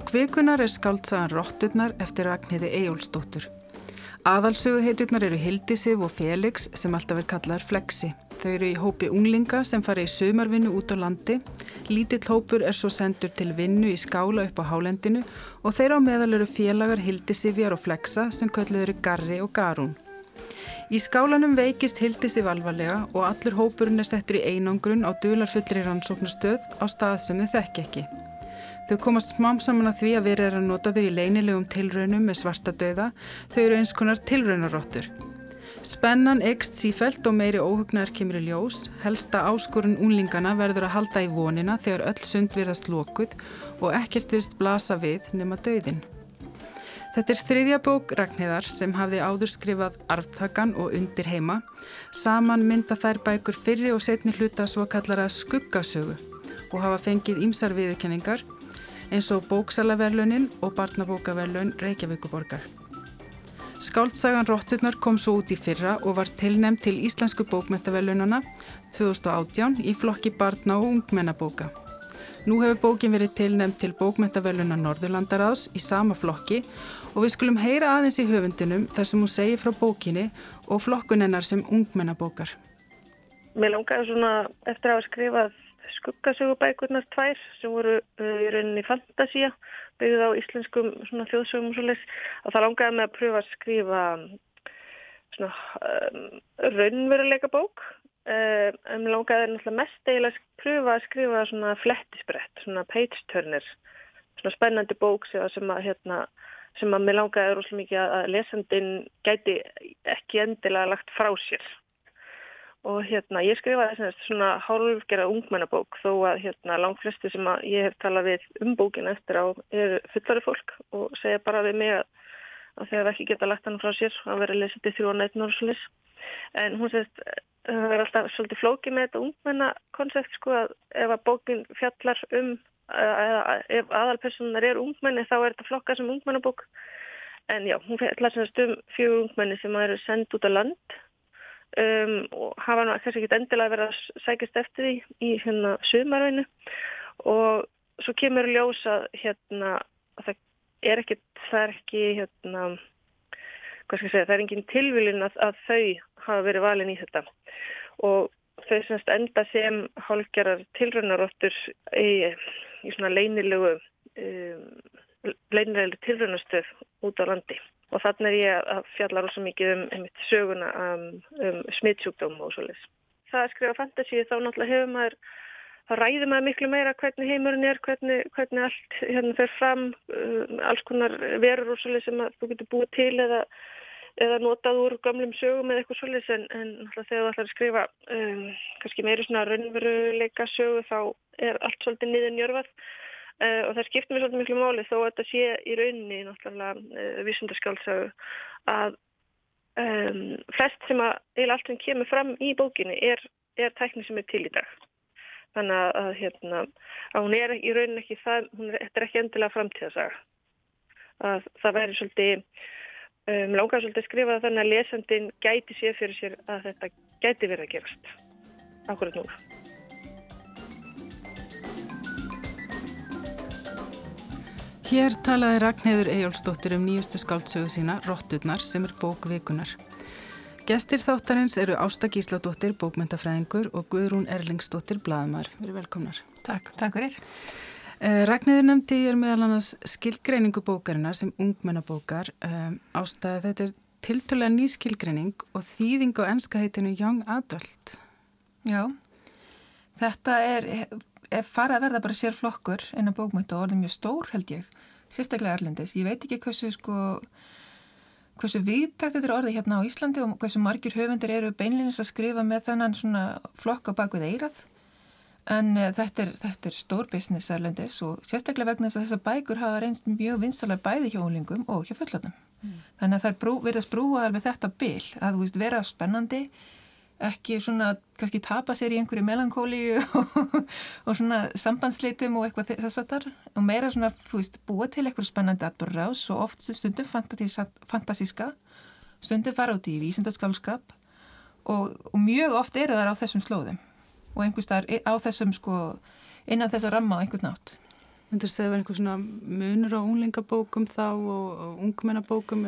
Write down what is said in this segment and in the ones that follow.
Bók vikunar er skáltsagan Rotturnar eftir Ragnhiði Ejólsdóttur. Aðalsögu heiturnar eru Hildisif og Felix sem alltaf er kallaðar Flexi. Þau eru í hópi unglinga sem fara í sömarvinnu út á landi. Lítill hópur er svo sendur til vinnu í skála upp á hálendinu og þeirra á meðal eru félagar Hildisifjar og Flexa sem kölluð eru Garri og Garún. Í skálanum veikist Hildisif alvarlega og allur hópurinn er settur í einangrun á dularfullri rannsóknastöð á stað sem þau þekk ekki. Þau komast smám saman að því að verið er að nota þau í leinilegum tilraunum með svarta döða. Þau eru eins konar tilraunaróttur. Spennan ekst sífælt og meiri óhugnar kemur í ljós. Helsta áskorun unlingana verður að halda í vonina þegar öll sund virðast lókuð og ekkert virðst blasa við nema döðin. Þetta er þriðja bók Ragnhildar sem hafði áður skrifað Arftakan og Undir heima. Saman mynda þær bækur fyrri og setni hluta svo kallara skuggasögu og hafa fengið ímsar viðkenningar eins og bóksalaverlunin og barnabókaverlun Reykjavíkuborgar. Skáldsagan Rotturnar kom svo út í fyrra og var tilnæmt til Íslensku bókmentaverlununa 2018 í flokki barna og ungmennabóka. Nú hefur bókin verið tilnæmt til bókmentaverluna Norðurlandaráðs í sama flokki og við skulum heyra aðeins í höfundinum þar sem hún segir frá bókinni og flokkunennar sem ungmennabókar. Mér langaði svona eftir að hafa skrifað skuggasögubækurnar tvær sem voru uh, í rauninni fantasía byggðið á íslenskum þjóðsögum og svolítið og það langaði með að pröfa að skrifa svona um, raunveruleika bók. Uh, en langaði náttúrulega mest eiginlega að pröfa að skrifa svona flettisbrett, svona page turner svona spennandi bók sem að hérna sem að mér langaði rosalega mikið að lesandin gæti ekki endilega lagt frá sér og hérna ég skrifaði semst svona hálfgerða ungmennabók þó að hérna langt flesti sem að ég hef talað við um bókinu eftir á er fullari fólk og segja bara við mig að, að þegar ekki geta lagt hann frá sér að vera lesið til þrjóna einn og svolítið en hún segist það er alltaf svolítið flókið með þetta ungmennakoncept sko að ef að bókin fjallar um eða ef aðalpersonar er ungmenni þá er þetta flokka sem ungmennabók. En já, hún fjallar semst um fjögur ungmenni sem eru sendt út á land um, og hafa nú kannski ekki endilega verið að sækist eftir því í hérna sömarveinu og svo kemur ljós að hérna að það er ekki, það er ekki hérna, hvað skal ég segja, það er engin tilvílin að, að þau hafa verið valin í þetta. Og þau semst enda sem hálfgerðar tilraunaróttur í, í svona leinilegu um, leinilegu tilraunastöð út á landi og þannig er ég að fjalla rosa mikið um, um söguna um, um smittsjúkdóm og svolítið. Það að skrifa fantasíu þá náttúrulega hefur maður, þá ræður maður miklu meira hvernig heimurinn er, hvernig, hvernig allt hérna fer fram, um, alls konar verur og svolítið sem þú getur búið til eða, eða notað úr gamlum sögum eða eitthvað svolítið en, en þegar þú ætlar að skrifa um, kannski meiri svona raunveruleika sögu þá er allt svolítið niður njörfað og það skiptir mér svolítið miklu máli þó að þetta sé í rauninni náttúrulega uh, vísundarskjálfsagu að um, flest sem að eða allt sem kemur fram í bókinni er, er tækni sem er til í dag. Þannig að, hérna, að hún er í rauninni ekki það, hún er, er ekki endilega framtíðasaga að það væri svolítið um, langar svolítið að skrifa þannig að lesandin gæti sér fyrir sér að þetta gæti verið að gerast. Akkurat nú Hér talaði Ragnhildur Ejólfsdóttir um nýjustu skáldsögu sína, Rotturnar, sem er bókvikunar. Gestir þáttarins eru Ásta Gísladóttir, bókmyndafræðingur og Guðrún Erlingsdóttir, bladamar. Verið velkomnar. Takk, takk fyrir. Eh, Ragnhildur nefndi ég er meðal annars skilgreiningu bókarinnar sem ungmennabókar. Eh, Ásta, þetta er tiltölega ný skilgreining og þýðing á enska heitinu Young Adult. Já, þetta er farið að verða bara sér flokkur en að bókmynda og orðið mjög stór held ég sérstaklega Erlendis, ég veit ekki hversu sko hversu viðtækt þetta er orðið hérna á Íslandi og hversu margir höfundir eru beinleginnist að skrifa með þennan svona flokk á bakvið eirað en uh, þetta, er, þetta er stór business Erlendis og sérstaklega vegna þess að þessar bækur hafa reynst mjög vinsalega bæði hjá úlingum og hjá fullöndum mm. þannig að það brú, verðast brúa alveg þetta bil að þú veist vera spennandi ekki svona kannski tapa sér í einhverju melankóli og, og svona sambandsleitum og eitthvað þess að þar og meira svona, þú veist, búa til eitthvað spennandi atbyrra og svo oft stundum fantasíska. Stundum fara út í vísindaskálskap og, og mjög oft eru þar á þessum slóðum og einhvers þar á þessum sko innan þessa ramma á einhvern nátt Myndur segja að það er einhver svona munur á unglingabókum þá og, og ungmennabókum?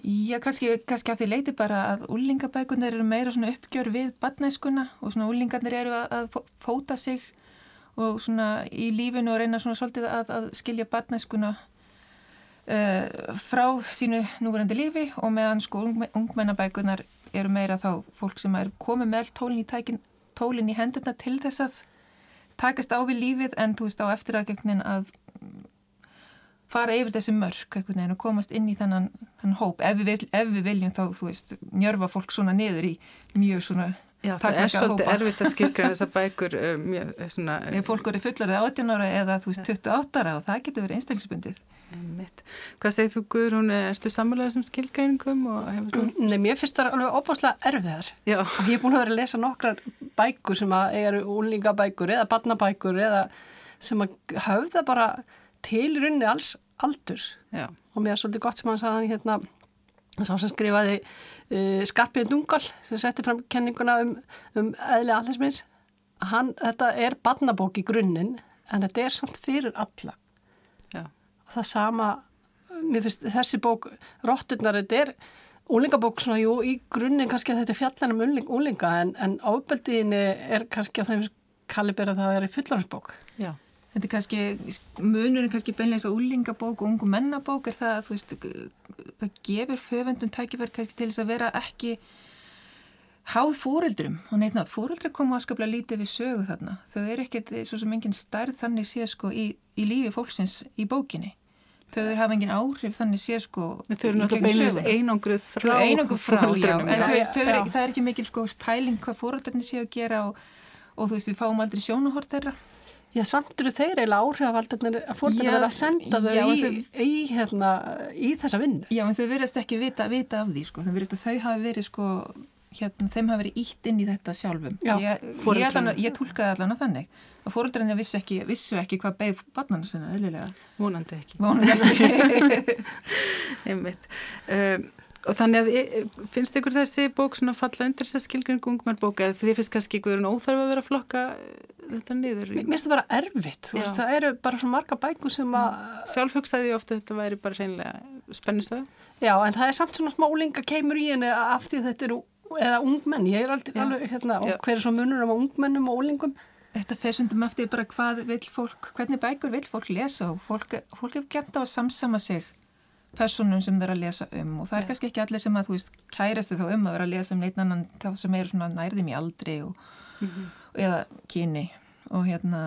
Já, kannski, kannski að því leiti bara að unglingabækunar eru meira svona uppgjör við badnæskuna og svona unglingarnir eru að, að fóta sig og svona í lífinu og reyna svona svolítið að, að skilja badnæskuna uh, frá sínu núverandi lífi og meðan sko ungmennabækunar eru meira þá fólk sem er komið með tólin í, tólin í hendurna til þess að takast á við lífið en þú veist á eftiragjöfnin að fara yfir þessi mörk og komast inn í þennan, þennan hóp ef við, ef við viljum þá þú veist njörfa fólk svona niður í mjög svona Já það er svolítið hópa. erfitt að skilka þessar bækur um, mjög svona Ef fólk eru fullarið 18 ára eða þú veist 28 ára og það getur verið einstaklisbundir Mitt. Hvað segir þú Guðrún, erstu sammálaðið sem skilgreiningum? Nei, mér finnst það alveg óbáslega erfiðar Já. og ég er búin að vera að lesa nokkrar bækur sem eru úlingabækur eða barnabækur eða sem að höfða bara til runni alls aldur Já. og mér er svolítið gott sem hann sagði hérna sá sem skrifaði uh, Skarpið Dungal sem setti fram kenninguna um, um eðli allinsmins hann, þetta er barnabók í grunninn en þetta er samt fyrir alla. Það sama, mér finnst þessi bók, Rotturnar, þetta er úlingabók svona, jú, í grunninn kannski að þetta er fjallan um úling, úlinga en, en ábeldiðinni er kannski á þeim kalibera það að það er í fullarinsbók. Já. Þetta er kannski, munurinn kannski beinleins á úlingabók og ungu mennabók er það að þú veist, það gefur höfendun tækifær kannski til þess að vera ekki háð fóreldrum og neitt nátt, fóreldrar koma aðskaplega lítið við sögu þarna, þau eru ekkert svo sem enginn stærð þannig sé sko í, í lífi fólksins í bókinni þau hafa engin áhrif þannig sé sko þau eru náttúrulega einangruð frá einangruð frá, já, en veist, ja, er, það er ekki mikil sko pæling hvað fóröldarnir sé að gera og, og þú veist við fáum aldrei sjónahort þeirra. Já, samt eru þeir eiginlega áhrifavaldarnir að fóröldarnir verða að senda þau já, í, þau, í, hérna, í þessa vinnu. Já, en þau verðast ekki vita, vita af því sko, þau verðast að þau hafi verið sko hérna, þeim hafi verið ítt inn í þetta sjálfum. Já, ég, ég, allan, ég tólkaði allan að þannig. Að fóröldræðinni vissu ekki, vissu ekki hvað beigð barnana sinna, eðlilega. Vonandi ekki, vonandi ekki. einmitt. Um, og þannig að finnst ykkur þessi bók svona falla undir þess að skilgjörn gungmarbóka eða því finnst kannski ykkur óþarf að vera að flokka eh, þetta niður Mér finnst það bara erfitt, veist, það eru bara svo marga bækur sem að Sjálf hugsaði ofta að þetta væri bara reynilega spennustöð. Já, en það er samt svona smá linga keimur í henni af því þetta eru eða ungmenn, ég er aldrei alveg hérna, hver er svo munur um ungmennum og úlingum Þetta fer sundum eftir bara hvað vil fólk, hvernig bækur vil fólk lesa og fólk, fólk hefur gert á að samsama sig personum sem þeir að lesa um og það er kannski ekki allir sem að þú veist kærast þið þá um að vera að lesa um neitt annan þá sem er svona nærðum í aldri og, mm -hmm. eða kyni og hérna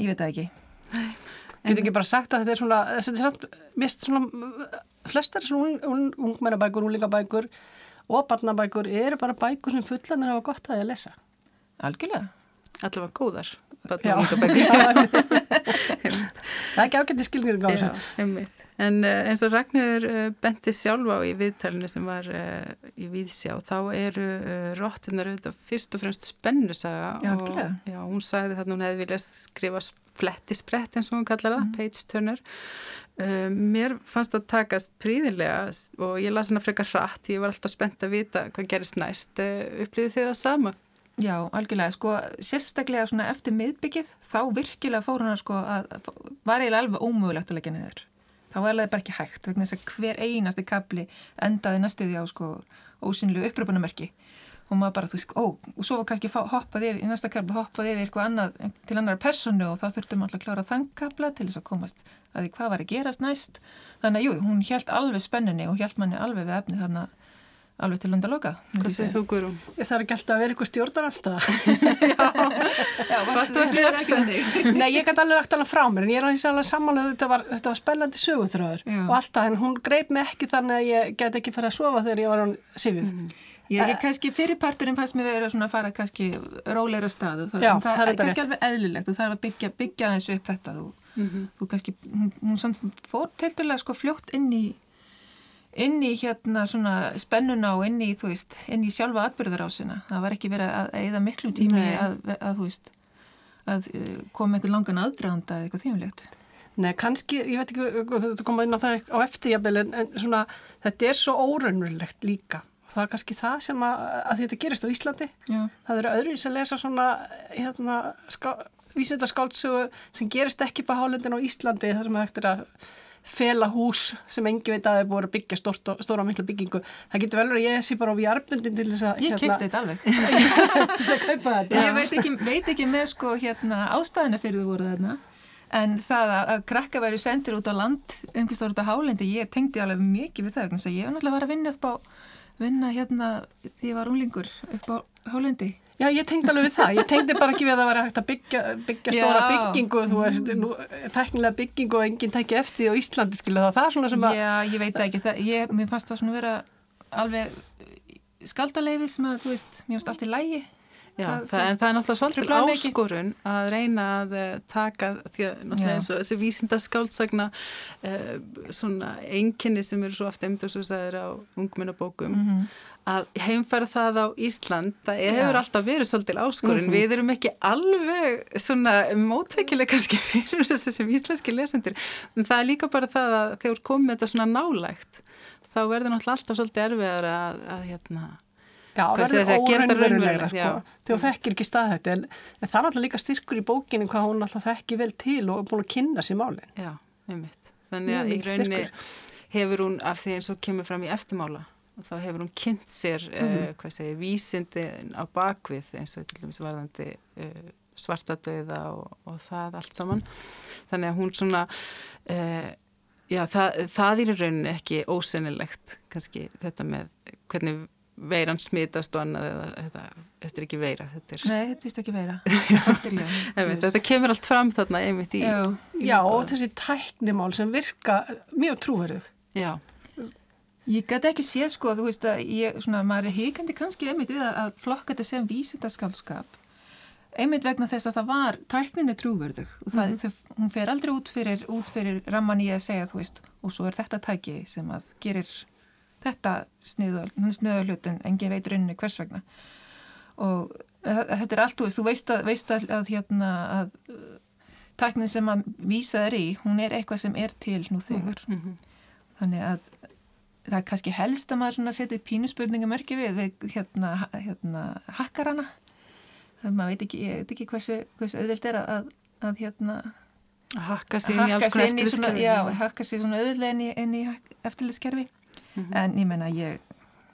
ég veit það ekki. Nei Ég get ekki bara sagt að þetta er svona, þetta er samt mest svona, flestar svona ungmennabækur, unglingabækur og barnabækur eru bara bækur sem fullanir hafa gott að ég að lesa. Algjörlega. Allavega góðar. það er ekki ágætti skilgjörn á þessu. En uh, eins og Ragnir uh, benti sjálfa á í viðtælinu sem var uh, í Víðsjá, þá eru róttunar auðvitað fyrst og fremst spennusaga. Já, og já, hún sagði þarna hún hefði viljað skrifa flettisbrett eins og hún kallar það, mm. page turner um, mér fannst það takast príðilega og ég las hana frekar hratt, ég var alltaf spennt að vita hvað gerist næst, uh, upplýði þið það sama? Já, algjörlega, sko sérstaklega eftir miðbyggið þá virkilega fór hana sko að var eiginlega alveg ómögulegt að leggja niður. Þá var alveg bara ekki hægt, vegna þess að hver einasti kapli endaði næstuði á sko ósynlu uppröpunamerki og maður bara, þú veist, ó, og svo kannski hoppaði yfir, í næsta kabla hoppaði yfir eitthvað annað til annar personu og þá þurftum alltaf að klára þann kabla til þess að komast að því hvað var að gerast næst þannig að jú, hún held alveg spennunni og held manni alveg við efni þannig að alveg til landaloka. Hvað segir þú Guðrún? Ég þarf ekki alltaf að vera eitthvað stjórnar alltaf. Já, varst þú ekki ekki? Nei, ég gæti alveg lagt alveg frá mér en ég er alveg samanlega, þetta var, þetta var spennandi söguthröður og alltaf en hún greip mig ekki þannig að ég get ekki fara að sofa þegar ég var án sífið. Mm. Ég kannski fyrirparturinn fannst mér verið að fara kannski róleira staðu, það, Já, það, það er kannski alveg eðlilegt, þú þarf að byggja, byggja þessu upp þetta, þú, mm -hmm. þú kannski, hún, fór teilturlega sko fljótt inn í, inn í hérna svona spennuna og inn í, þú veist, inn í sjálfa atbyrðarásina, það var ekki verið að eða miklum tími að, að, að, þú veist, að eh, koma einhvern langan aðdraðanda eða eitthvað þýmlegt. Nei, kannski, ég veit ekki, þú komað inn á það á eftirjabel en, en svona, þetta er svo óraunverulegt líka það er kannski það sem að, að þetta gerist á Íslandi. Já. það eru öðruvis að lesa svona hérna, ská, vísindaskáldsögu sem gerist ekki på hálendin á Íslandi þar sem það eftir að fela hús sem engi veit að það er búin að byggja stórt, stóra miklu byggingu. Það getur vel verið að ég sé bara á vjarbundin til þess að ég hérna, kemst þetta alveg. Þess að kaupa þetta. Ég veit ekki, veit ekki með sko hérna ástæðina fyrir þú voru þarna. En það að, krakka væri sendir út á land umkvæmst út á hálendi, ég tengdi alveg mikið við það, þannig að ég var náttúrulega að vera að vinna upp á vinna hérna því ég var unglingur upp á hálendi Já, ég tengdi alveg við það. Ég tengdi bara ekki við að það var hægt að byggja, byggja stóra byggingu, þú veist, nú, teknilega byggingu og enginn tekki eftir því á Íslandi, skilja það. Það er svona sem að... Já, ég veit ekki. Það, ég, mér fannst það svona vera alveg skaldaleifi sem að, þú veist, mér fannst allt í lægi. Já, það, það, en það er náttúrulega svolítið áskorun að reyna að uh, taka því að náttúrulega eins og þessi vísinda skáldsagna uh, svona enginni sem eru svo ofta emndur svo sæðir á ungmennabókum mm -hmm að heimfæra það á Ísland það hefur ja. alltaf verið svolítil áskorinn mm -hmm. við erum ekki alveg svona móttækileg kannski fyrir þessi sem íslenski lesendur. En það er líka bara það að þegar komið þetta svona nálægt þá verður náttúrulega alltaf svolítið erfiðar að, að hérna Já, það verður óraunverulegra sko, þegar þekkir ekki stað þetta en, en það er alltaf líka styrkur í bókinu hvað hún alltaf þekki vel til og er búin að kynna sér málinn Já, einmitt. Þannig að í rauninni hefur hún af því eins og kemur fram í eftirmála og þá hefur hún kynnt sér mm -hmm. uh, segir, vísindi á bakvið eins og til dæmis varðandi uh, svartadauða og, og það allt saman. Þannig að hún svona uh, já, það, það er í rauninni ekki ósennilegt kannski þetta með hvernig veiran smitast og annað eða þetta, þetta er ekki veira þetta er... Nei, þetta vist ekki veira. Einmitt, Þetta kemur allt fram þarna einmitt í Já, í já. og þessi tæknimál sem virka mjög trúverðug. Já. Ég gæti ekki séð sko, þú veist að ég, svona, maður er híkandi kannski einmitt við að flokka þetta sem vísindaskálskap einmitt vegna þess að það var tækninni trúverðug og það, mm -hmm. það, hún fer aldrei út fyrir, út fyrir ramman í að segja þú veist og svo er þetta tæki sem að gerir þetta sniðu hlutin, engin veitur unni hvers vegna. Og þetta er allt, þú veist, þú veist að, veist að, að hérna að tæknin sem að vísa þær í, hún er eitthvað sem er til nú þegar. Mm -hmm. þannig að það er kannski helst að maður setja pínuspurningamörki við, við hérna, hérna hakkarana. Það maður veit ekki, veit ekki hversu, hversu auðvilt er að, að hérna að hakka sér inn í alls konar eftirlitskerfi. já, hakka sér svona auðvilega inn í, í eftirlitskerfi mm -hmm. en ég menna ég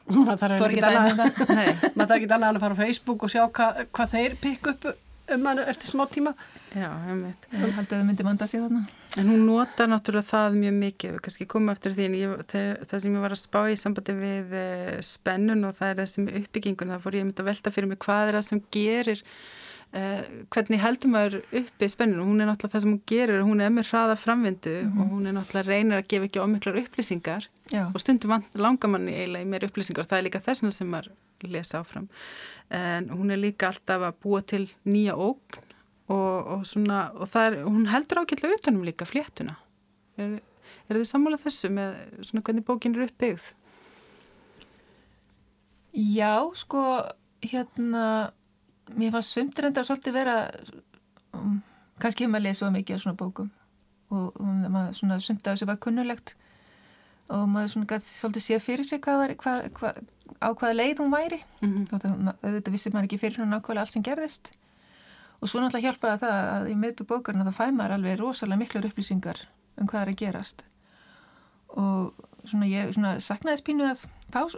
maður þarf ekki annað að fara á Facebook og sjá hva, hvað þeir pikk upp um hann eftir smá tíma Já. Ég held að það myndi vanda sig þarna. En hún notar náttúrulega það mjög mikið, við kannski komum eftir því en ég, það, sem ég var að spá í sambandi við uh, spennun og það er það sem uppbyggingun, það fór ég myndi að velta fyrir mig hvað er það sem gerir, uh, hvernig heldur maður uppi spennun og hún er náttúrulega það sem hún gerir, hún er með hraða framvindu mm -hmm. og hún er náttúrulega reynir að gefa ekki ómiklar upplýsingar Já. og stundum langar manni eiginlega í meir upplýsingar það er líka þessna sem maður lesa áfram en hún er líka alltaf að búa til nýja ógn og, og, svona, og er, hún heldur ákveðlega utanum líka fléttuna er, er þið sammála þessu með svona hvernig bókin eru uppbyggð? Já, sko hérna mér fannst sumtrendar svolítið vera um, kannski hefur maður lesið svo mikið á svona bókum og um, svona af þessu var kunnulegt og maður svona gæti svolítið séð fyrir sig hvað var, hvað, hvað, á hvaða leið hún væri. Mm -hmm. og þetta vissi maður ekki fyrir hún ákvæmlega allt sem gerðist. Og svo náttúrulega hjálpaði það að í miðbyrg bókarna það fæ maður alveg rosalega miklar upplýsingar um hvað er að gerast. Og svona ég svona saknaði spínu að,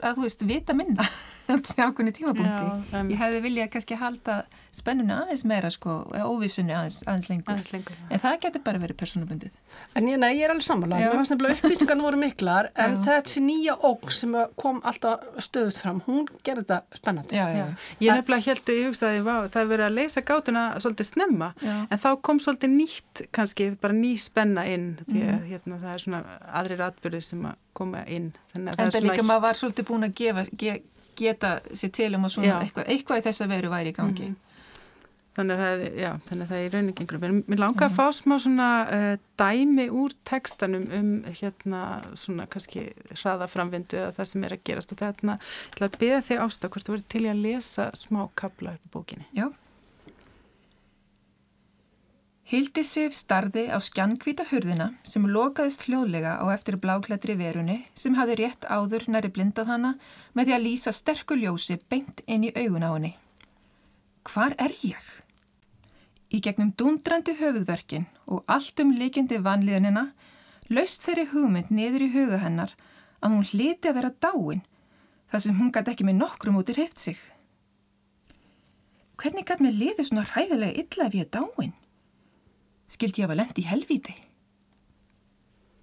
að þú veist, vita minna ákveðni tímapunkti. Já, ég hefði viljað kannski halda spennunni aðeins meira sko, óvissunni aðeins, aðeins lengur, aðeins lengur en það getur bara verið persónabundið En ég, nei, ég er alveg sammála, mér fannst nefnilega upplýsingarna voru miklar en þessi nýja óg sem kom alltaf stöðust fram, hún gerði þetta spennandi. Já, já. Ég nefnilega held að ég hugsaði að það er verið að leysa gátuna svolítið snemma, en þá kom svolítið nýtt kannski, bara ný spenna inn því að mm. hérna, það er svona aðrir atbyrðir sem að koma inn. En það líka maður var svolítið búin að gefa, ge, geta sér til um að svona eitthvað, eitthvað í þess að veru væri í gangi. Mm. Þannig að það, já, þannig að það er rauningengur. Mér langar að fá smá svona uh, dæmi úr tekstanum um hérna svona kannski hraðaframvindu eða það sem er að gerast og þarna, ég ætla að beða þig ástað hvort þú verður til að lesa smá kabla upp á bókinni. Já. Hildi Sif starði á skjankvíta hurðina sem lokaðist hljóðlega á eftir bláklættri verunni sem hafi rétt áður næri blindað hana með því að lýsa sterkuljósi beint inn í augun á henni. Hvar er ég? Í gegnum dundrandi höfuðverkin og allt um líkindi vanliðinina laust þeirri hugmynd niður í huga hennar að hún hliti að vera dáin þar sem hún gæti ekki með nokkrum út í hreift sig. Hvernig gæti mér liði svona hræðilega illa ef ég er dáin? Skildi ég að lendi í helvíti?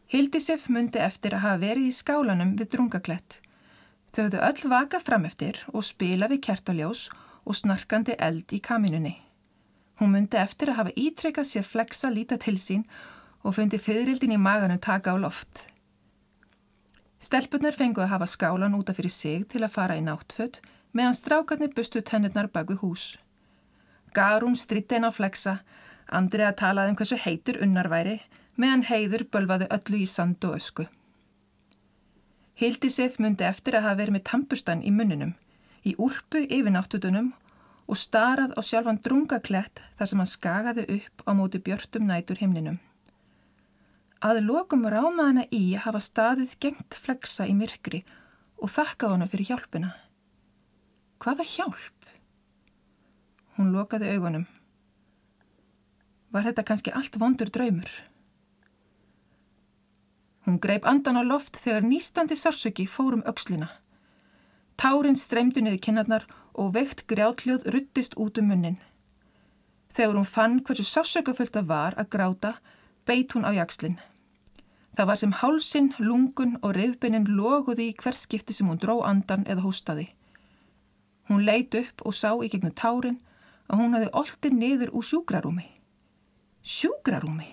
Hildisef myndi eftir að hafa verið í skálanum við drungaklett. Þau höfðu öll vaka fram eftir og spila við kertaljós og snarkandi eld í kaminunni. Hún myndi eftir að hafa ítrekkað sér flexa líta til sín og fundi fyririldin í maganum taka á loft. Stelpunar fenguð að hafa skálan útaf fyrir sig til að fara í náttfött meðan strákarnir bustu tennurnar bak við hús. Garún stritti henn á flexa, Andrið að talaði um hversu heitur unnarværi meðan heiður bölvaði öllu í sand og ösku. Hildisef myndi eftir að hafa verið með tampustan í munninum, í úrpu yfir náttutunum og starað á sjálfan drungaklett þar sem hann skagaði upp á móti björtum nætur himninum. Að lokum rámaðana í hafa staðið gengt flexa í myrkri og þakkað hana fyrir hjálpina. Hvaða hjálp? Hún lokaði augunum. Var þetta kannski allt vondur draumur? Hún greip andan á loft þegar nýstandi sársöki fórum aukslina. Tárin streymdu niður kinnarnar og veikt grjátljóð ruttist út um munnin. Þegar hún fann hversu sásökafölda var að gráta, beit hún á jakslinn. Það var sem hálsin, lungun og reyfbeinin loguði í hvers skipti sem hún dró andan eða hóstaði. Hún leit upp og sá í gegnum tárin að hún hafi oltið niður úr sjúgrarúmi. Sjúgrarúmi?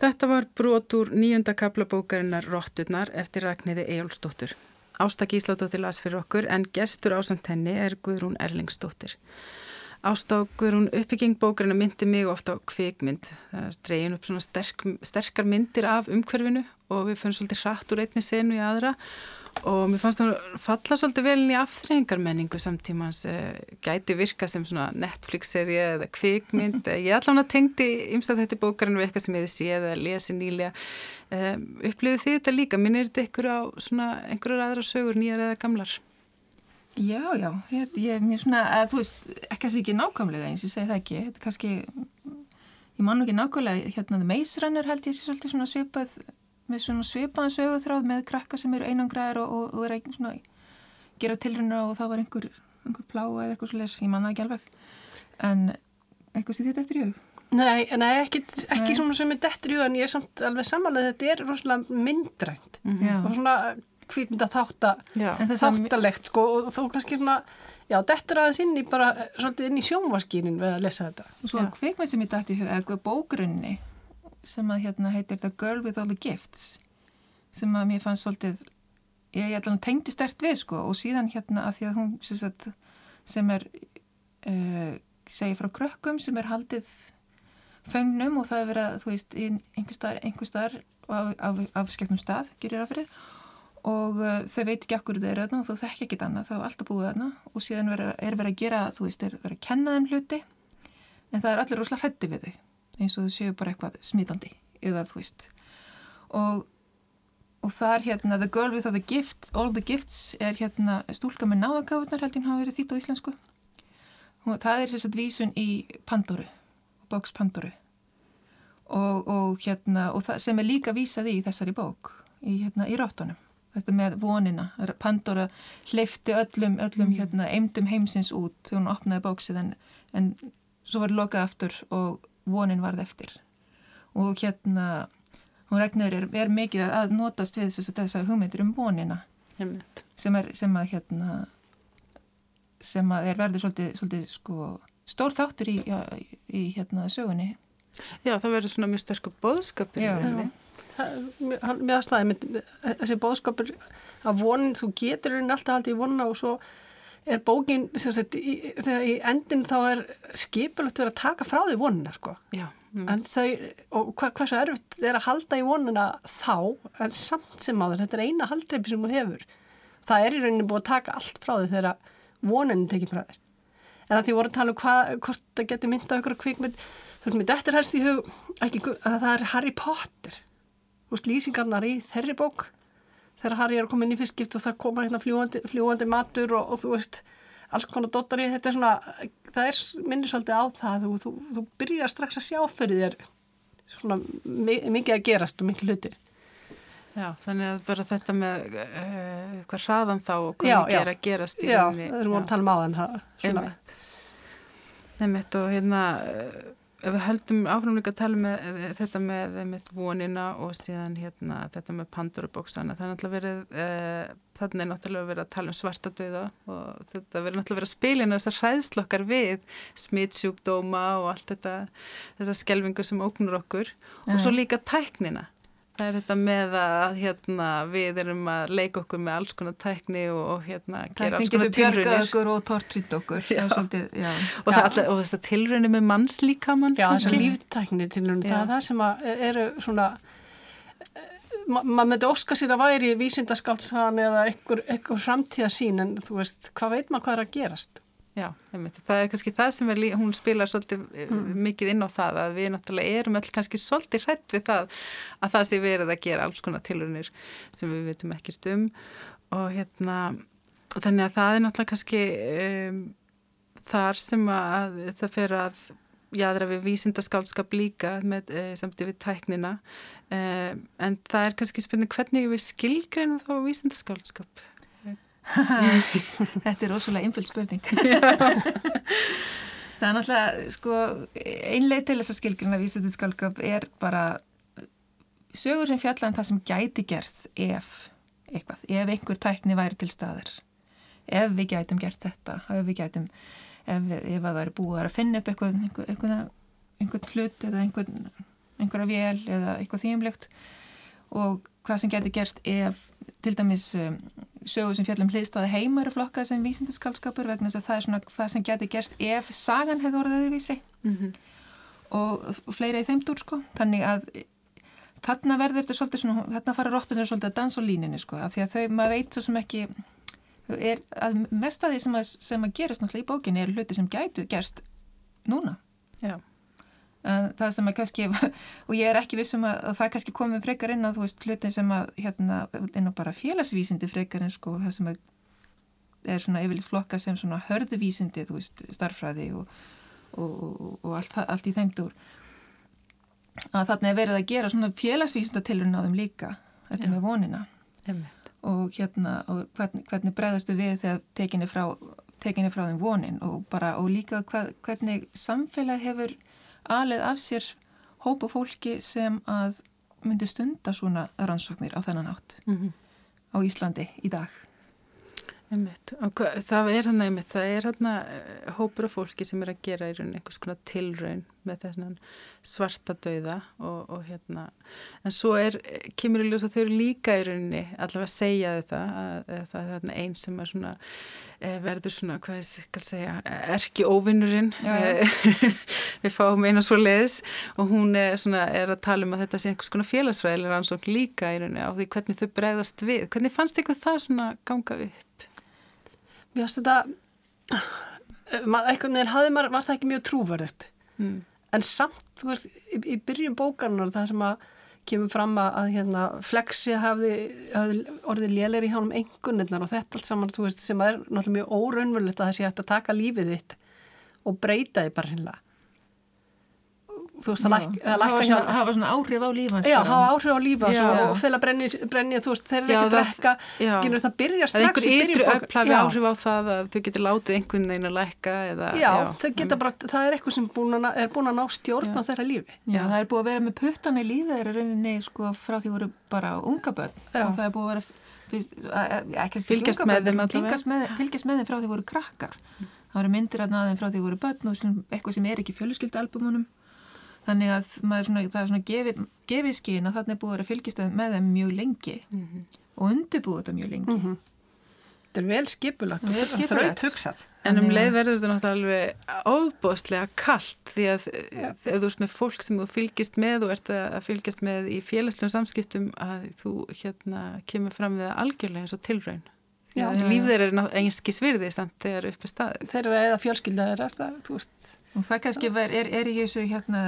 Þetta var brot úr nýjunda kaplabókarinnar Rotturnar eftir Ragnhiði Ejólfsdóttur. Ástak Ísladóttir las fyrir okkur en gestur ásamt henni er Guðrún Erlingsdóttir. Ástak Guðrún uppbygging bókarina myndi mig ofta á kvikmynd. Það dreyin upp svona sterk, sterkar myndir af umhverfinu og við fannum svolítið hratt úr einni senu í aðra og mér fannst það falla svolítið vel í afþreyingarmenningu samtímans eh, gæti virka sem svona Netflix-seri eða kvikmynd. Eh, ég allavega tengdi ymstað þetta bókarinn við eitthvað sem ég hefði séð eða lesið nýlega. Um, upplifið þið þetta líka? Minnir þetta ykkur á svona einhverjar aðra sögur nýjar eða gamlar? Já, já, ég, ég mér svona að þú veist, ekki að það ekki nákvæmlega eins ég segi það ekki, þetta kannski ég man ekki nákvæmlega, hérna meisrannar held ég sé svolítið svona svipað með svona svipaðan söguþráð með krakka sem eru einangræðir og, og, og er ekki svona gera tilruna og það var einhver, einhver plá eða eitthvað svolítið, ég manna ekki alveg en eitthvað sem þetta eftir í hug Nei, nei ekki, ekki nei. svona sem er dettur í hug en ég er samt alveg samanlega þetta er rosalega myndrænt mm -hmm. og svona kvíkmynda þáttalegt sko og þó kannski svona Já, þetta er aðeins inn í bara svolítið inn í sjónvaskínin við að lesa þetta. Og svo kvikmynd sem ég dætti í hug, eða bógrunni sem að hérna heitir The Girl with All the Gifts sem að mér fannst svolítið ég ætla að tengdi stert við sko og síðan hérna að því að hún sagt, sem er uh, segir frá krökkum sem er haldið föngnum og það er verið að þú veist staðar, einhver staðar af, af, af skemmtum stað gerir það fyrir og uh, þau veit ekki akkur þau eru þarna og þú þekk ekki annað þá er alltaf búið þarna og síðan er verið að gera þú veist, er verið að kenna þeim hluti en það er allir rosalega hrætti við þau eins og þau séu bara eitthvað smítandi eða þú veist. Og, og það er hérna The Girl with all the, gift, all the Gifts er hérna stúlka með náðagáðunar held ég hafa verið þýtt á íslensku. Og það er sérstaklega vísun í Pandoru bóks Pandoru og, og hérna og það sem er líka vísað í þessari bók í, hérna, í róttunum þetta með vonina, Pandora hleyfti öllum, öllum mm. hérna, eimdum heimsins út þegar hún opnaði bóksið en, en svo var lokað aftur og vonin varð eftir. Og hérna hún regnir er, er mikið að notast við þess að þessar hugmyndir um vonina. Sem, er, sem að hérna sem að er verður svolítið, svolítið sko, stór þáttur í, já, í hérna sögunni. Já, það verður svona mjög sterkur bóðskapur Já, Mér aðstæði þessi bóðskapur að vonin, þú getur henni alltaf haldið í vonna og svo er bókin sagt, í, þegar í endin þá er skipulagt verið að taka frá því vonuna sko. mm. en þau og hva, hvað svo erfitt er að halda í vonuna þá en samt sem áður þetta er eina haldreipi sem hún hefur það er í rauninni búið að taka allt frá því þegar vonunin tekið frá þér en að því voru að tala um hvað hvort það getur myndað okkur kvikmynd þú veist þetta er helst í hug ekki, að það er Harry Potter þú veist lýsingarnar í þerri bók þegar Harry er inn í fyrstskipt og það koma hérna fljúandi, fljúandi matur og, og þú veist alls konar dóttar í. Þetta er svona, það er minnir svolítið á það þú, þú, þú byrjar strax að sjá fyrir þér svona mikið að gerast og mikið hlutir Já, þannig að vera þetta með uh, hvað hraðan þá og hvað mikið er að gerast. Já, það er múin að tala um áðan svona. Einmitt. Og hérna uh, ef við höldum áframleika að tala með uh, þetta með, með vonina og síðan hérna þetta með pandurabóksana það er náttúrulega verið uh, þannig er náttúrulega verið að tala um svarta döða og þetta verið náttúrulega verið að spilina þessar hræðslokkar við smittsjúkdóma og allt þetta þessar skelvingu sem óknur okkur. Og svo líka tæknina Það er þetta með að hérna, við erum að leika okkur með alls konar tækni og, og hérna, gera alls konar tilrunir. Tækni getur bjargað okkur og tortrýtt okkur. Já. Svolítið, já. Og, all, og þess að tilrunir með mannslíkamann. Já, þess að líftækni tilrunir, það er það sem eru svona, ma maður myndi óska sér að væri vísindaskáltsagan eða einhver, einhver framtíðasín en þú veist, hvað veit maður hvað er að gerast? Já, það er kannski það sem er, hún spilar svolítið eh, mm. mikið inn á það að við náttúrulega erum öll kannski svolítið hrætt við það að það sé verið að gera alls konar tilunir sem við veitum ekkert um. Og hérna þannig að það er náttúrulega kannski um, þar sem að það fer að jáðra við vísindaskálskap líka með, e, samt við tæknina. E, en það er kannski spurning hvernig við skilgreinum þá vísindaskálskap Þetta er rosalega einföld spurning. Það er náttúrulega sko, einlega til þess að skilgjörna vísitinskalkap er bara sögur sem fjalla en um það sem gæti gerð ef eitthvað, ef einhver tækni væri til staðar. Ef við gætum gert þetta ef við gætum ef, ef það væri búið að finna upp eitthvað einhvern einhver, einhver hlut eða einhver, einhverja vél eða eitthvað þýmlegt og hvað sem gæti gerst ef til dæmis um, sögur sem fjallum hliðstæði heima eru flokkað sem vísindaskálskapur vegna þess að það er svona hvað sem geti gerst ef sagan hefði orðið öðruvísi. Mm -hmm. og, fleira í þeimdur sko, þannig að þarna verður þetta svolítið svona, þarna fara róttunir svolítið að dansa á líninu sko, af því að þau, maður veit svo sem ekki er að mest að því sem að, sem að gerast náttúrulega í bókinni er hluti sem gætu gerst núna. Já en það sem að kannski, og ég er ekki vissum að, að það kannski komið frekar inn á þú veist hlutin sem að hérna inn á bara félagsvísindi frekar en sko það sem að er svona yfirleitt flokka sem svona hörðuvísindi þú veist starfræði og, og, og, og allt, allt í þeimdur að þarna er verið að gera svona félagsvísindatilurinn á þeim líka þetta Já. með vonina Emmeit. og hérna og hvernig, hvernig bregðastu við þegar tekinni frá tekinni frá þeim vonin og bara og líka hvað, hvernig samfélag hefur alið af sér hópa fólki sem að myndi stunda svona rannsóknir á þennan átt mm -hmm. á Íslandi í dag. Einmitt. Og það er hann einmitt, það er eh, hópur af fólki sem er að gera í raun einhvers konar tilraun með þessan svarta dauða og, og hérna, en svo er, kemur í ljós að þau eru líka í rauninni allavega að segja þetta, að, að það er einn sem er svona Eh, verður svona, hvað ég skal segja, erki óvinnurinn við fáum einu svo leiðis og hún er, svona, er að tala um að þetta sé einhvers konar félagsfræðilega rannsókn líka í rauninni á því hvernig þau bregðast við. Hvernig fannst ykkur það svona ganga upp? Mér finnst þetta, eitthvað neður hafði maður, var það ekki mjög trúverðut mm. en samt, þú veist, í, í byrjun bókanar það sem að kemur fram að hérna, flexi hafði, hafði orðið lélir í hánum engunirnar og þetta allt saman veist, sem er náttúrulega mjög óraunverulegt að það sé að taka lífið þitt og breyta þið bara hinnlega þú veist, það hafa svona, hafa svona áhrif á lífans já, hafa áhrif á lífans og, og fela brenni, brenni þú veist, þeir eru ekki að drekka. genur það byrja strax í byrjun það er einhver ytru áhrif á það að þau getur látið einhvern veginn að lækka eða, já, já geta bara, það er eitthvað sem búin að, er búin að ná stjórn á þeirra lífi. Já, það er búin að vera með puttan í lífi þeirra rauninni sko frá því voru bara unga börn. Og það er búin að vera fylgjast með þeim frá því voru krakkar. Það voru myndir að naðin frá því voru börn og eitthvað sem er ekki fjölskyldalbumunum þannig að svona, það er svona gefið, gefið skýn að þarna er búið að fylgjast með þeim mjög lengi. Mm -hmm. og undirbúið þetta mjög lengi. Mm -hmm. Þetta er vel skipulagt. Og þraut hugsað. En um leið verður þetta náttúrulega ofbóstlega kallt því að ef þú ert með fólk sem þú fylgjast með og ert að fylgjast með í félagslegum samskiptum að þú hérna kemur fram við algjörlega eins og tilraun. Líf þeir eru einskis virði samt þegar uppi staðið. Þeir eru eða fjölskyldaðir það, þú veist Og það kannski ver, er, er í þessu hérna,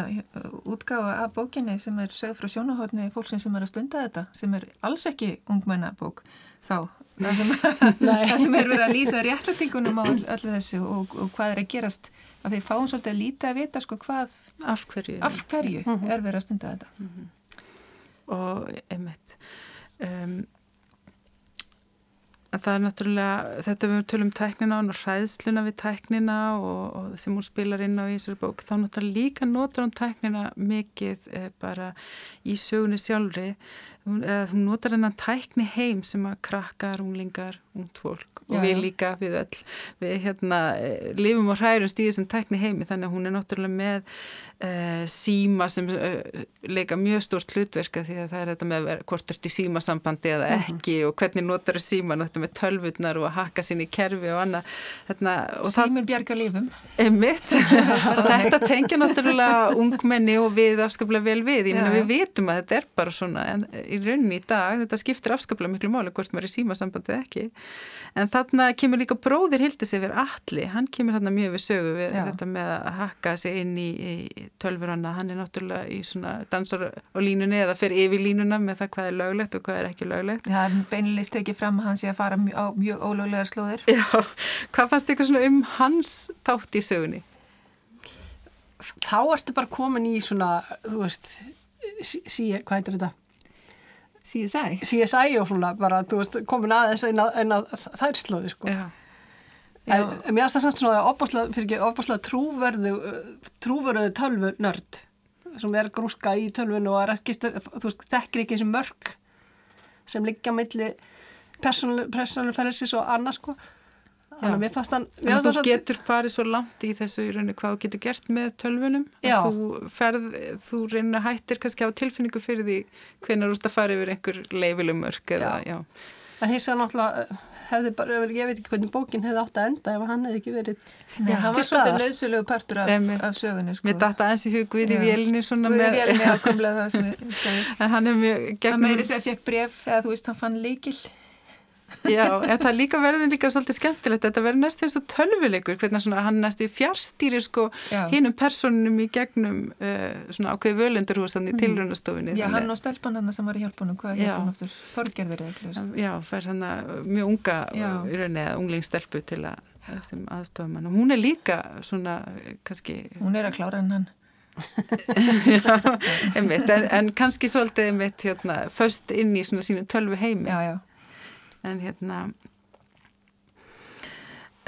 útgáfa af bókinni sem er sögð frá sjónahotni fólksinn sem er að stunda þetta, sem er alls ekki ungmennabók þá, það sem, það sem er verið að lýsa réttlætingunum á öllu þessu og, og hvað er að gerast. Að við fáum svolítið að líta að vita sko hvað af hverju, af hverju mm -hmm. er verið að stunda þetta. Mm -hmm. og einmitt. Um, það er náttúrulega þetta við tölum tæknina og ræðsluna við tæknina og, og sem hún spilar inn á í þessari bók þá náttúrulega líka notur hún tæknina mikið eh, bara í sögunni sjálfri hún, eh, hún notar hennan tækni heim sem að krakkar, unglingar, ungd fólk og já, við líka við öll við hérna eh, lifum og hrærum stíðið sem tækni heimi. Þannig að hún er náttúrulega með uh, síma sem uh, leika mjög stort hlutverka því að það er þetta með hvort ert í símasambandi eða mhm. ekki -hmm. og hvernig notar það síman þetta með tölvurnar og að hakka sín í kerfi og annað. Hérna, Símin bjarga lífum. Þetta tengja náttúrulega ungmenni og við afskaplega vel við. Ég meina við vitum að þetta er bara svona en í rauninni í dag þetta skiptir afskaplega miklu máli hvort maður er í símasambandi eða ekki en þarna kemur líka bróðir Hildis yfir allir, hann kemur þarna mjög við sögu við Já. þetta með að hakka sig inn í, í tölfur hann hann er náttúrulega í svona dansar á línunni eða fyrir yfir línuna með það hvað er löglegt og hvað er ekki löglegt Það er beinilist ekki fram að hann sé að fara mjög, á mjög ólöglegar slóðir Já, hvað fannst ykkur svona um hans þátt í sögunni? Þá ertu bara komin í svona, þú veist sí, hvað heitir þetta? CSI CSI og svona bara, þú veist, komin aðeins en að, að þær slóði sko. Já. En, en mér aðstæða samt svona opbáslega trúverðu trúverðu tölvu nörd sem er grúska í tölvun og er skipta, þú veist, þekkir ekki þessi mörg sem liggja milli persónulferðisis og annars sko þannig að mér fannst hann Þannig að þú getur farið svo langt í þessu í rauninni hvað þú getur gert með tölvunum. Þú ferð, þú reynir hættir kannski á tilfinningu fyrir því hvernig þú ert að fara yfir einhver leifilum mörg eða, já, já. En hins vegar náttúrulega hefði bara, ég veit ekki hvernig bókin hefði átt að enda ef hann hefði ekki verið Nei, hann var svolítið nöðsulegu partur af, af sögunni sko. Mér datta eins í hug við í vélni Við í vélni ákomlega það sem ég segi En hann er mjög gegnum meiri sem fekk bref eða þú veist hann fann leikil Já, það líka verður líka svolítið skemmtilegt þetta verður næstu þessu tölvuleikur hvernig svona, hann næstu fjárstýri sko hinnum personunum í gegnum uh, svona ákveði völundurhús þannig mm. tilröðnastofinni Já, hann og stelpann hann sem var í hjálpunum hvað héttum áttur, Þorgerður eða eitthvað Já, fær hann mjög unga í rauninni eða unglingstelpu til að sem aðstofum hann og hún er líka svona kannski Hún er að klára en hann. Já, einmitt, en, en kannski svolítið einmitt hérna, först inn í svona sínu tölvu heimi já, já en hérna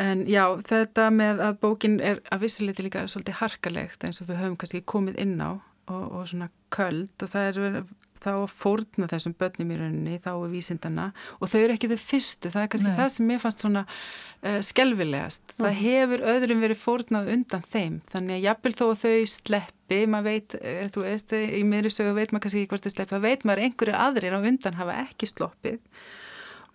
en já þetta með að bókin er að vissuleiti líka svolítið harkalegt eins og við höfum kannski komið inn á og, og svona köld og það er þá að fórna þessum börnum í rauninni þá er vísindana og þau eru ekki þau fyrstu, það er kannski Nei. það sem mér fannst svona uh, skelvilegast mm. það hefur öðrum verið fórnað undan þeim þannig að jafnvel þó að þau sleppi maður veit, uh, þú veist, í miðursögu veit maður kannski ekki hvort þau sleppi, það veit maður einhverju aðrir á undan hafa ekki sloppið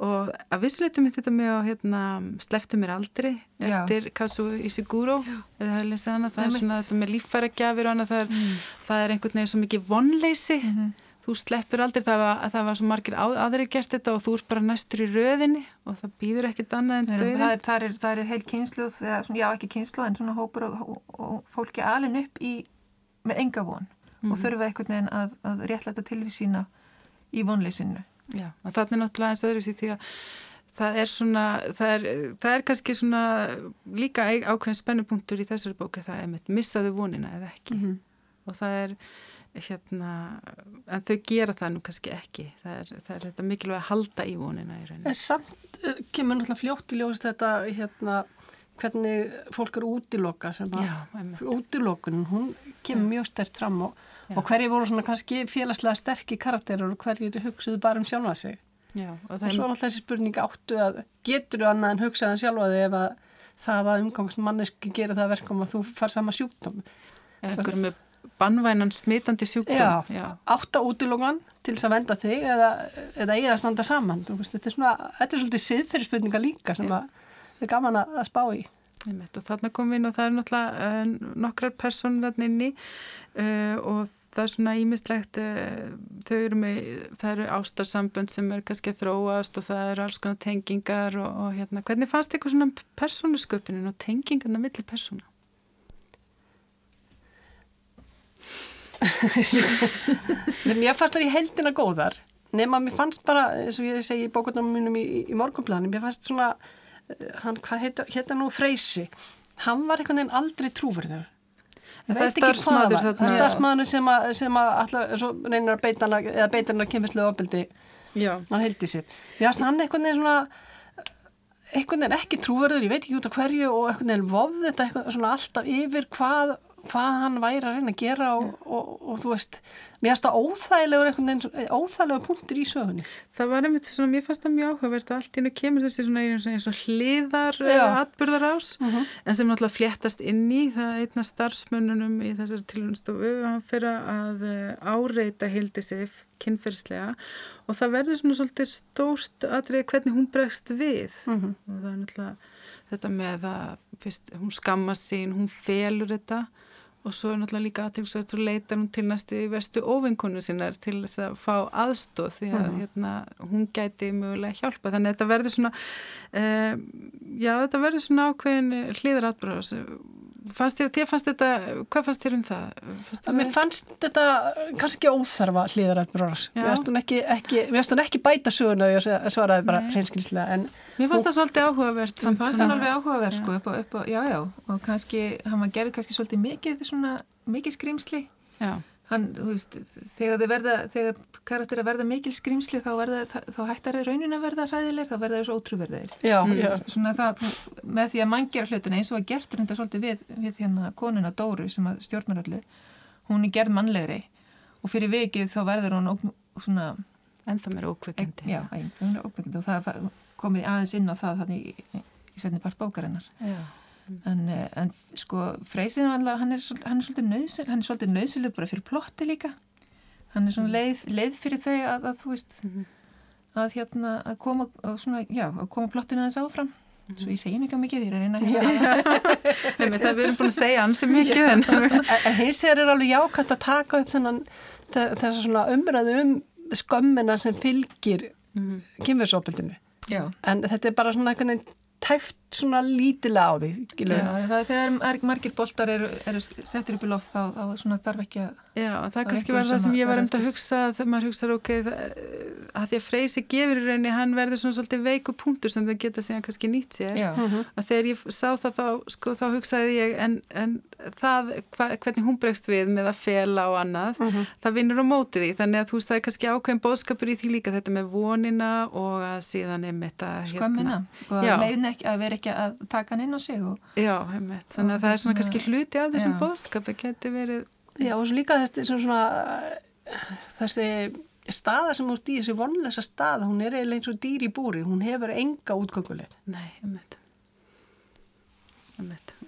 og að vissuleitum þetta með að hérna, sleftu mér aldrei eftir Kazu Isiguro eða það er svona þetta með líffæra gjafir og annað, það er, mm. það er einhvern veginn svo mikið vonleysi. Mm -hmm. þú sleppur aldrei, það var, það var svo margir aðri gert þetta og þú er bara næstur í röðinni og það býður ekkert annað en döðin það er, það er, það er heil kynsluð, já ekki kynsluð en svona hópur og, og, og fólki alin upp í, með enga von mm. og þurfa einhvern veginn að, að réttlæta tilvísína í vonleysinu Já, það er náttúrulega eins öðru því að það er svona, það er, það er kannski svona líka ákveðin spennupunktur í þessari bóki það er með missaðu vonina eða ekki. Mm -hmm. og það er hérna, en þau gera það nú kannski ekki, það er, það er þetta mikilvæg að halda í vonina í rauninu. En samt eh, kemur náttúrulega fljótt í ljóðist þetta hérna hvernig fólk eru útiloka sem að útilokunum, hún kemur mjög stærst fram og Já. og hverju voru svona kannski félagslega sterkir karakterar og hverju hugsuðu bara um sjálfa sig? Já, og, og svo náttúrulega þessi spurning áttu að getur þú annað en hugsaðan sjálfa þig ef að það að umgangsmanneski gera það verkum að þú far sama sjúkdóm Ekkur með bannvænan smitandi sjúkdóm. Já, Já. átt á útilokan til þess að venda þig eða, eða ég að standa saman veist, þetta, er svona, þetta er svolítið siðferðisspurninga líka sem að, er gaman að spá í. Inn og það er náttúrulega uh, nokkrar personar inni uh, og það er svona ímislegt eh, þau eru með, það eru ástarsambönd sem er kannski að þróast og það eru alls konar tengingar og, og hérna hvernig fannst þið eitthvað svona persónusköpunin og tengingarna millir persóna? Mér fannst það í heldina góðar nema mér fannst bara, eins og ég segi í bókurnum mínum í, í morgunplanum, mér fannst svona eh, hann, hvað heita, heita nú? Freysi, hann var einhvern veginn aldrei trúverður það er starfsmaður það er. Starfsmaður sem að, sem að allar, reynir að beita hana eða beita hana kemurslegu ofbeldi. Hann heldi sér. Hann einhvern veginn svona einhvern veginn ekki trúverður, ég veit ekki út af hverju og einhvern veginn vofð þetta eitthvað svona alltaf yfir hvað hvað hann væri að reyna að gera og, og, og, þú veist, mér finnst það óþægilegur óþægilegur punktur í sögunni Það var einmitt svona, mér fannst það mjög áhugavert að allt í hennu kemur þessi svona eins og hliðar uh, atbyrðar ás uh mhm. -huh. en sem náttúrulega fléttast inn í það einna starfsmönnunum í þessari tilhjónstofu hann fyrir að uh, áreita hildi sig kynferðslega og það verður svona svolítið stórt aðrið hvernig hún bregst við -huh. Mhm. og það er náttúrulega þetta með að fyrst, hún skammast sín, hún felur þetta og svo er náttúrulega líka aðtilsvægt og leitar hún til næstu vestu óvinkonu sinnar til þess að fá aðstóð því að mm. hérna, hún gæti mögulega hjálpa þannig að þetta verður svona uh, já þetta verður svona ákveðin hlýðar atbráðs fannst þér, þér fannst þetta, hvað fannst þér um það? Fannst Mér fannst þetta kannski óþarfa hlýðarættur mér finnst hún ekki, ekki, ekki bæta söguna og ég svaraði bara hreinskynnslega Mér fannst það svolítið áhugavert Mér fannst það. alveg áhugavert sko upp á, upp á, já já. Og kannski, hann gerði kannski svolítið mikið svona, mikið skrýmsli Já hann, þú veist, þegar þið verða þegar karakter að verða mikil skrimsli þá, verða, þá hættar þið raunin að verða hræðileg þá verða þessu ótrúverðir mm. svona það, með því að mann gera hlutina eins og að gert reynda svolítið við, við hérna konuna Dóru sem að stjórnar öllu hún er gerð mannlegri og fyrir vikið þá verður hún ókn, svona ennþá mér ókveikindi. Já, ennþá mér ókveikindi og það komið aðeins inn á það þannig í, í setni part bókarinnar. Já en, eh, en sko Freysin hann er, hann er svolítið nöðsil hann er svolítið nöðsileg bara fyrir plotti líka hann er svona mm. leið, leið fyrir þau að, að þú veist mm -hmm. að hérna að koma svona, já, að koma plottinu aðeins áfram mm -hmm. svo ég segi mikið mikið því að reyna en það við erum búin að segja ansi mikið en, hins er alveg jákvæmt að taka upp þennan þess að umræðu um skömmina sem fylgir -hmm. kynverðsópildinu en þetta er bara svona veginn tæft svona lítilega á því Já, það, þegar margir boltar eru, eru settur upp í loft þá, þá svona þarf ekki að Já, það er kannski var það sem ég var um að hugsa þegar maður hugsaður ok að því að Freysi gefur í rauninni hann verður svona svolítið veiku punktur sem þau geta síðan kannski nýtt sér Já. Mhm. að þegar ég sá það þá, sko, þá hugsaði ég en, en það, hva, hvernig hún bregst við með að fela og annað uh mhm. -huh. það vinnur á mótið því, þannig að þú veist það er kannski ákveðin bóðskapur í því líka þetta með vonina og að síðan er og að leiðin ekki að taka hann inn á sig og, Já, heimitt, þannig að það er svona kannski hluti af þessum bóðskapi geti verið Já, og svo líka þessi svona þessi staða sem úr því, þessi vonlösa staða hún er eiginlega eins og dýr í búri, hún hefur enga útgönguleg Nei, heimitt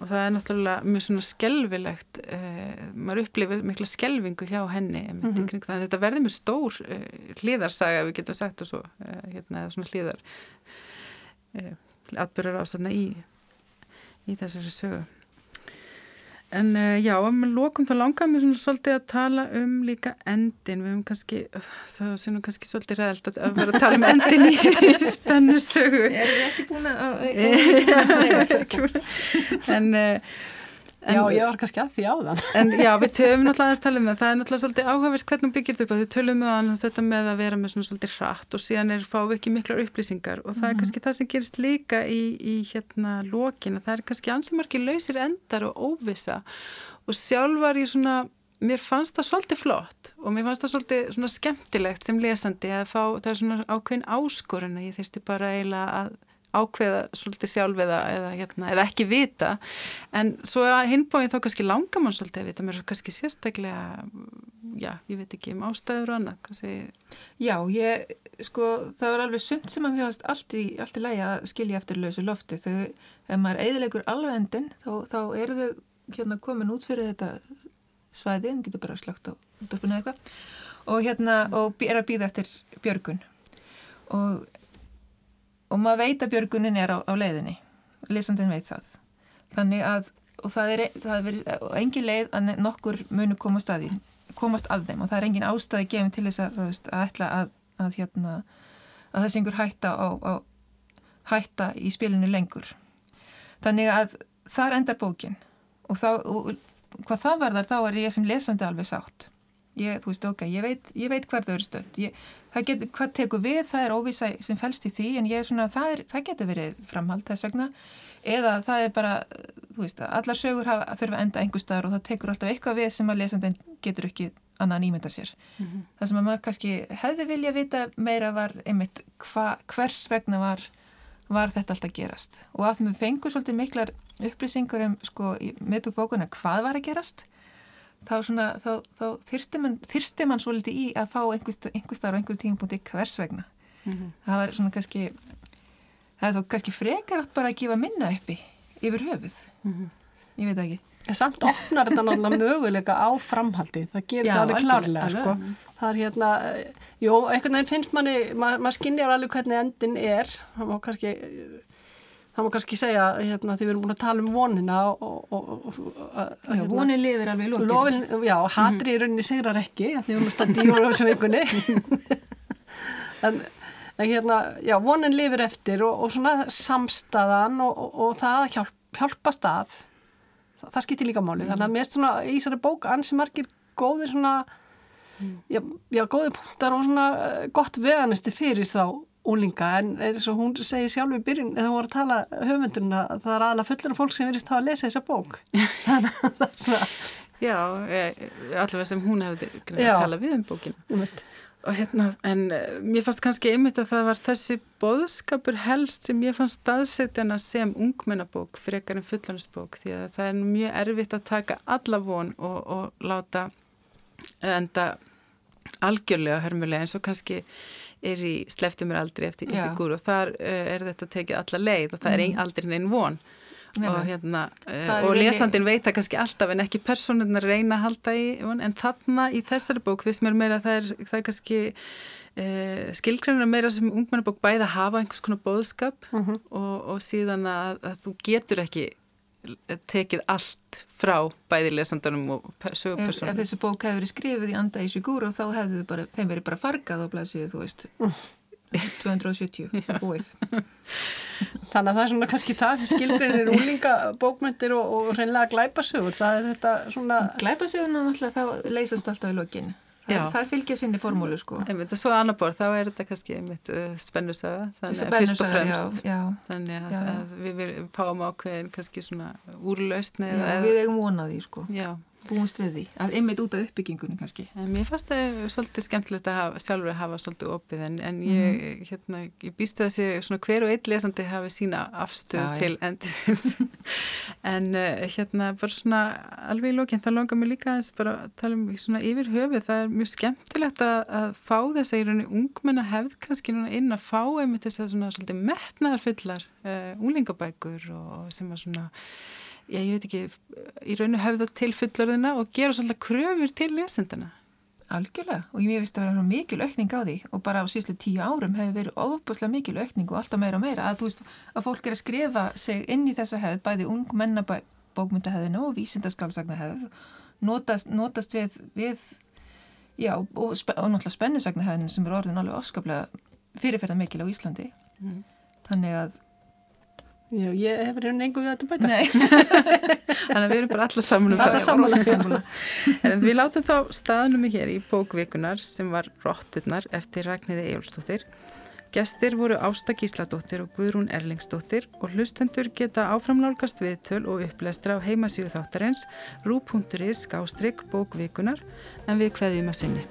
og það er náttúrulega mjög svona skelvilegt eh, maður upplifir mikla skelvingu hjá henni mm -hmm. þetta verður mjög stór eh, hlýðarsaga við getum sagt og svo eh, hérna, eða svona hlýðar eh, atbyrjar ástæðna í í þessari sögu. En uh, já, að með lokum þá langar mér svona svolítið að tala um líka endin, við hefum kannski það sé nú kannski svolítið ræðilt að vera að tala um endin í, spennu sögu. Erum við ekki búin að en uh, En, já, ég var kannski að því á þann. En já, við töfum náttúrulega aðeins tala um það. Það er náttúrulega svolítið áhugavert hvernig byggir þetta upp að þið tölum um þetta með að vera með svona svolítið hratt og síðan er fáið ekki miklar upplýsingar og það er mhm. kannski það sem gerist líka í, í hérna lókina. Það er kannski ansimarki lausir endar og óvisa og sjálf var ég svona, mér fannst það svolítið flott og mér fannst það svolítið svona skemmtilegt sem lesandi að fá, það er svona ákveðin áskorun að ég þurfti bara eiginlega að ákveða svolítið sjálf eða, eða, hérna, eða ekki vita. En svo að hinbóin þá kannski langar mann svolítið að vita mér svo kannski sérstaklega já, ég veit ekki um ástæður og annað kannski... Já, ég sko, það var alveg sumt sem að hafast allt í, í lægi að skilja eftir lausu lofti. Þegar maður eðilegur alveg endin þá, þá eru þau hérna komin út fyrir þetta svæði en getur bara slagt á dörfuna eitthvað og hérna, og er að býða eftir björgun. Og og maður veit að björgunin er á, á leiðinni. Lesandin veit það. Þannig að og það er, það er engin leið að nokkur munu komast að því komast að þeim. Og það er engin ástæði gefin til þess að, veist, að ætla að, að hérna, þessi einhver hætta á, á hætta í spilinu lengur. Þannig að þar endar bókin. Og, þá, og hvað það verðar þá er ég sem lesandi alveg sátt ég, þú veist, ok, ég veit, ég veit hver þau eru stönd get, hvað tekur við, það er óvisa sem fælst í því, en ég er svona það, er, það getur verið framhald þess vegna. Eða það er bara, þú veist allar sögur hafa, þurfa enda einhver staðar og það tekur alltaf eitthvað við sem að lesandin getur ekki annað nýmynda sér. Mm -hmm. það sem að maður kannski hefði vilja vita meira var einmitt hva, hvers vegna var, var þetta alltaf gerast. Og að við fengum svolítið miklar upplýsingur um sko meðbygg bókuna hvað var að gerast þá, svona, þá, þá þyrstir mann, man svolítið í að fá einhver starf á einhverjum tímpunkti hvers vegna mm -hmm. það var svona kannski það er þó kannski frekar átt bara að gefa minna uppi yfir höfuð mm -hmm. ég veit ekki En samt opnar þetta náttúrulega möguleika á framhaldi, það gerir það alveg klárlega sko. Það er hérna, jú, einhvern veginn finnst manni, maður mað skinnjar alveg hvernig endin er, það má kannski það má kannski segja hérna, því við erum búin að tala um vonina og, og, og, já, hérna, vonin lifir alveg lókin já, hatri í rauninni sigrar ekki því við erum standi í voru á þessu vikunni en, en hérna já, vonin lifir eftir og svona samstaðan og það hjálp, hjálpast að það, það skiptir líka máli, mm. þannig að mér er svona í þessari bók ansi margir góðir svona mm. já, já, góðir punktar og svona eh, gott veganisti fyrir þá úlinga en eins og hún segir sjálf í byrjun eða hún var að tala höfundurinn að það er aðalega fullur af fólk sem verist að lesa þessa bók. Það er svona Já, e, allavega sem hún hefði að tala við um bókina. Og hérna, en e, mér fannst kannski einmitt að það var þessi boðskapur helst sem ég fannst staðsetjana sem ungmennabók fyrir ekkar en fullanusbók því að það er mjög erfitt að taka alla von og, og láta enda algjörlega hörmulega eins og kannski er í sleftumur aldrei eftir Ísigur og þar uh, er þetta tekið alla leið og það er mm. aldrei neinn von Nei, og, hérna, uh, og lesandin veit það kannski alltaf en ekki personunar reyna að halda í en þarna í þessari bók fyrst mér meira það er, það er kannski uh, skilgræna meira sem ungmennabók bæða að hafa einhvers konar bóðskap -huh. Mhm. og, og síðan að, að þú getur ekki tekið allt frá bæði lesandanum og sögupersonum. Ef, ef þessu bók hefur verið skrifið í anda í Sigúru þá hefðu bara, þeim verið bara fargað á blæsið, þú veist, 270 búið. Þannig að það er svona kannski það sem skilgreinir úlinga bókmyndir og, og reynilega glæpasögur. Það er þetta svona... Glæpasögurna náttúrulega þá leysast alltaf í lokinu. Það er fylgjað sinni formúlu sko. Einmitt, og svo annar borð, þá er þetta kannski einmitt uh, spennusaga, þannig að fyrst og fremst já, já, þannig að, já. að við, við fáum ákveðin kannski svona úrlausni. Já, við eigum vonaði sko. Já búinst við því, að einmitt út af uppbyggingunum kannski. Mér fannst það svolítið skemmtilegt að hafa, sjálfur að hafa svolítið opið en, en ég, mm. hérna, ég býstu að sé svona hver og einn lesandi hafi sína afstöð ja, til endið en uh, hérna bara svona alveg í lókinn, það longar mér líka að bara tala um svona yfir höfuð það er mjög skemmtilegt að, að fá þess að í rauninu ungmenna hefð kannski núna inn að fá einmitt þess að svona svolítið metnaðarfullar uh, unglingabækur og sem að svona já, ég veit ekki, í rauninu höfða til fullorðina og gera svolítið kröfur til lesendina. Algjörlega og ég veist að það er mikil aukning á því og bara á síðslega tíu árum hefur verið ofbúslega mikil aukning og alltaf meira og meira að þú veist að fólk er að skrifa sig inn í þessa hefð bæði ung mennabókmyndahefðinu og vísindaskálsagnahefð notast, notast við, við já og, og náttúrulega spennusagnahefðinu sem er orðin alveg afskaplega fyrirferðan mikil á Íslandi mm. þannig að Já, ég hef verið neingu við þetta bæta. Nei. Þannig að við erum bara allar saman um það. Allar saman. En við látum þá staðnum í hér í bókvikunar sem var Rótturnar eftir Ragnhiði Ejólfsdóttir. Gestir voru Ásta Gísladóttir og Guðrún Erlingsdóttir og hlustendur geta áframlálgast viðtöl og upplestra á heimasíðu þáttarins rú.is skástrygg bókvikunar en við hveðjum að sinni.